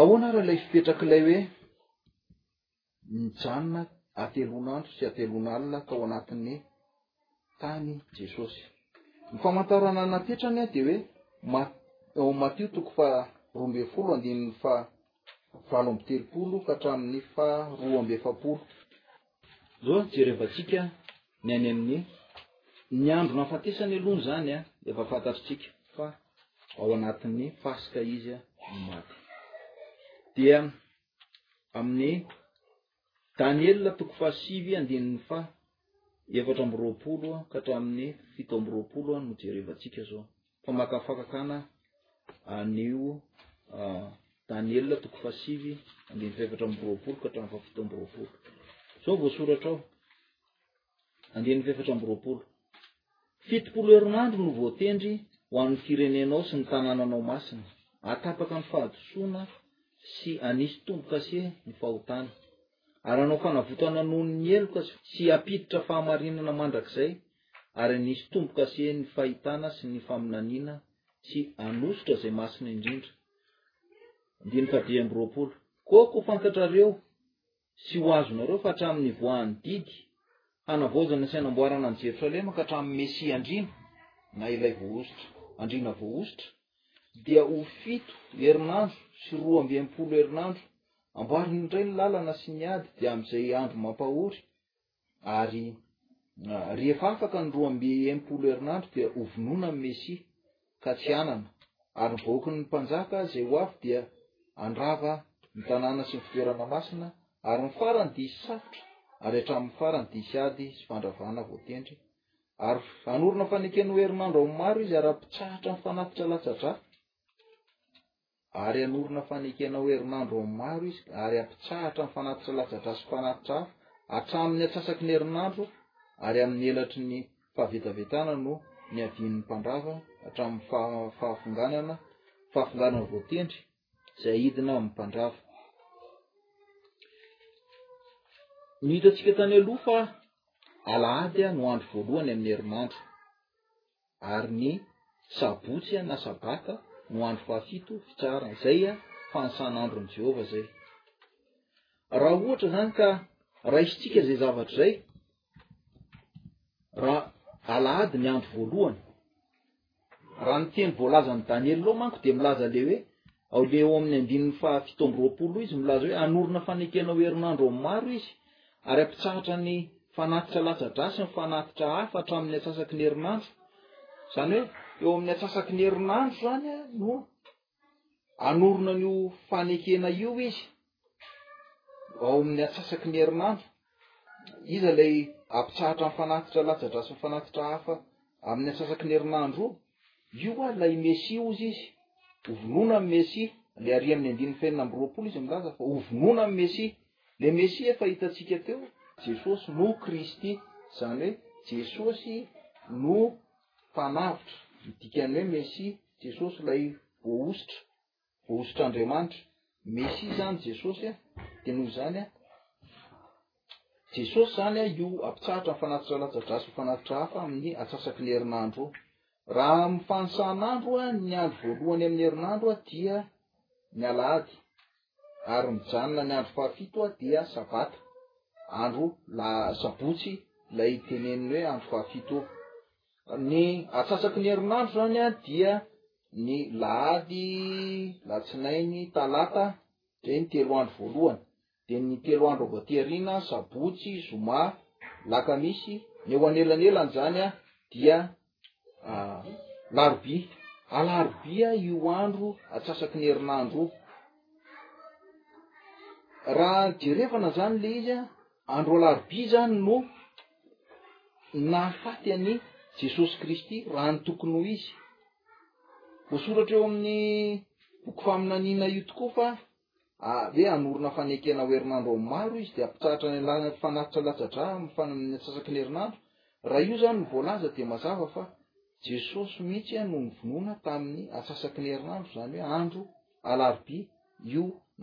Ahoana ary ilay fipetrak'ilay hoe nijanona hatelon'andro sy hatelon'alina tao anatin'ny tany Jesosy? Ny famantarana napetrany dia hoe Mat- ao amin'ny Matio toko faha roa ambin'ny folo andininy faha valo amby telopolo ka hatramin'ny faha roa amby efapolo. Zao jerevantsika ny any amin'ny ny andro nahafatesany aloha izany a efa fantatritsika fa ao anatin'ny paska izy a no maty dia amin'ny daniela toko fahasivy andininy fa efatra amby roapolo ka hatramin'ny fito amby roapolo a no jerevantsika zao Mpamakafakakana anio Daniela toko fahasivy andininy fahefatra amby roapolo ka hatramin'ny fahafito amby roapolo. Zao voasoratra ao. Andininy fahefatra amby roapolo. Fitopolo herinandro no voatendry ho an'ny firenenao sy ny tanànanao masina. Atapaka ny fahadisoana sy anisy tombo-kase ny fahotana. ary hanao fanavotana noho ny heloka sy tsy hampiditra fahamarinana mandrakizay, ary hanisy tombo-kase ny fahitana sy ny faminaniana sy hanosotra izay masina indrindra. Andininy fahadimy amby roapolo. Koa ho fantatrareo sy ho azonareo fa hatramin'ny nivoahan'ny didy hanavaozana sy hanamboarana an'i Jerosalema ka hatramin'ny Mesia Andriana, na ilay voahosotra, Andriana voahosotra, dia ho fito herinandro sy roa amby enimpolo herinandro, amboariny indray ny lalana sy ny ady, dia amin'izay andro mampahory, ary ah, rehefa afaka ny roa amby enimpolo herinandro dia hovonoina ny Mesia, ka tsy hanana, ary ny vahoaky ny mpanjaka izay ho avy dia handrava ny tanàna sy ny fitoerana masina, ary ny farany dihy sy safotra, ary hatramin'ny farany dihy sy ady sy fandravana voatendry, Ary hanorina fanekena ho herinandro amin'ny maro izy ary hampitsahatra ny fanatitra latsa-drafitra. Ary hanorina fanekena ho herinandro amin'ny maro izy ary hampitsahatra ny fanatitra latsa-dra sy fanatitra hafa hatramin'ny atsasaky ny herinandro ary amin'ny elatry ny fahavetavetana no niavian'ny mpandrava hatramin'ny fahafonganana, fahafonganana voatendry, izay hidina amin'ny mpandrava. Ny hitantsika tany aloha fa alahady no andro voalohany amin'ny herinandro, ary ny sabotsy na sabata no andro fahafito fitsarana. Izay a fanisan'andron'i Jehovah izay. Raha ohatra izany ka raisintsika izay zavatra izay, raha alahady ny andro voalohany, Raha ny teny voalazan'i Daniela ao manko dia milaza le hoe, ao le ao amin'ny andininy faha fito amby roapolo izy milaza hoe hanorina fanekena ho herinandro amin'ny maro izy ary hampitsahatra ny fanatitra latsa-drà sy ny fanatitra hafa hatramin'ny atsasaky ny herinandro. Izany hoe eo amin'ny atsasaky ny herinandro izany no hanorina an'io fanekena io izy ao amin'ny atsasaky ny herinandro iza ilay ampitsahatra ny fanatitra latsa-dra sy ny fanatitra hafa amin'ny atsasaky ny herinandro o io a ilay messi ozy izy hovonona ami'ny messi le ari amin'ny andininy fenina ambyroapolo izy milaza fa hovonona ami'ny messi le messi efa hitantsika teo jesosy no kristy zany hoe jesosy no Mpanavotra, ny dikan'ny hoe Mesia, Jesosy ilay voahosotra, voahosotr'Andriamanitra. Mesia izany Jesosy a, dia noho izany a, Jesosy izany a, io ampitsahatra ny fanatitra latsa-drà sy ny fanatitra hafa amin'ny atsasaky ny herinandro. Raha amin'ny fanisan'andro a, ny andro voalohany amin'ny herinandro a, dia ny alahady. ary mijanona ny andro fahafito dia sabata andro la sabotsy lay teneniny hoe andro fahafito ny atsasaky ny herinandro zany a dia ny lahady latsinainy talata de ny telo andro voalohany de ny telo andro avatiariana sabotsy zoma laka misy ny eo anelanelan' zany a dia larobia, alarobia io andro atsasaky ny herinandro io, raha jerevana zany le izy a andro alarobia zany no nahafaty any jesosy kristy raha ny tokony ho izy voasoratra eo amin'ny boky faminaniana io tokoa fa Ary ve hanorina fanekena ho herinandro ao maro izy dia hampitsahatra ny alalan'ny fanatitra latsa-drà amin'ny fanamian'ny antsasaky ny herinandro? Raha io izany no voalaza dia mazava fa Jesosy mihitsy no novonoina tamin'ny antsasaky ny herinandro, izany hoe andro alarobia io na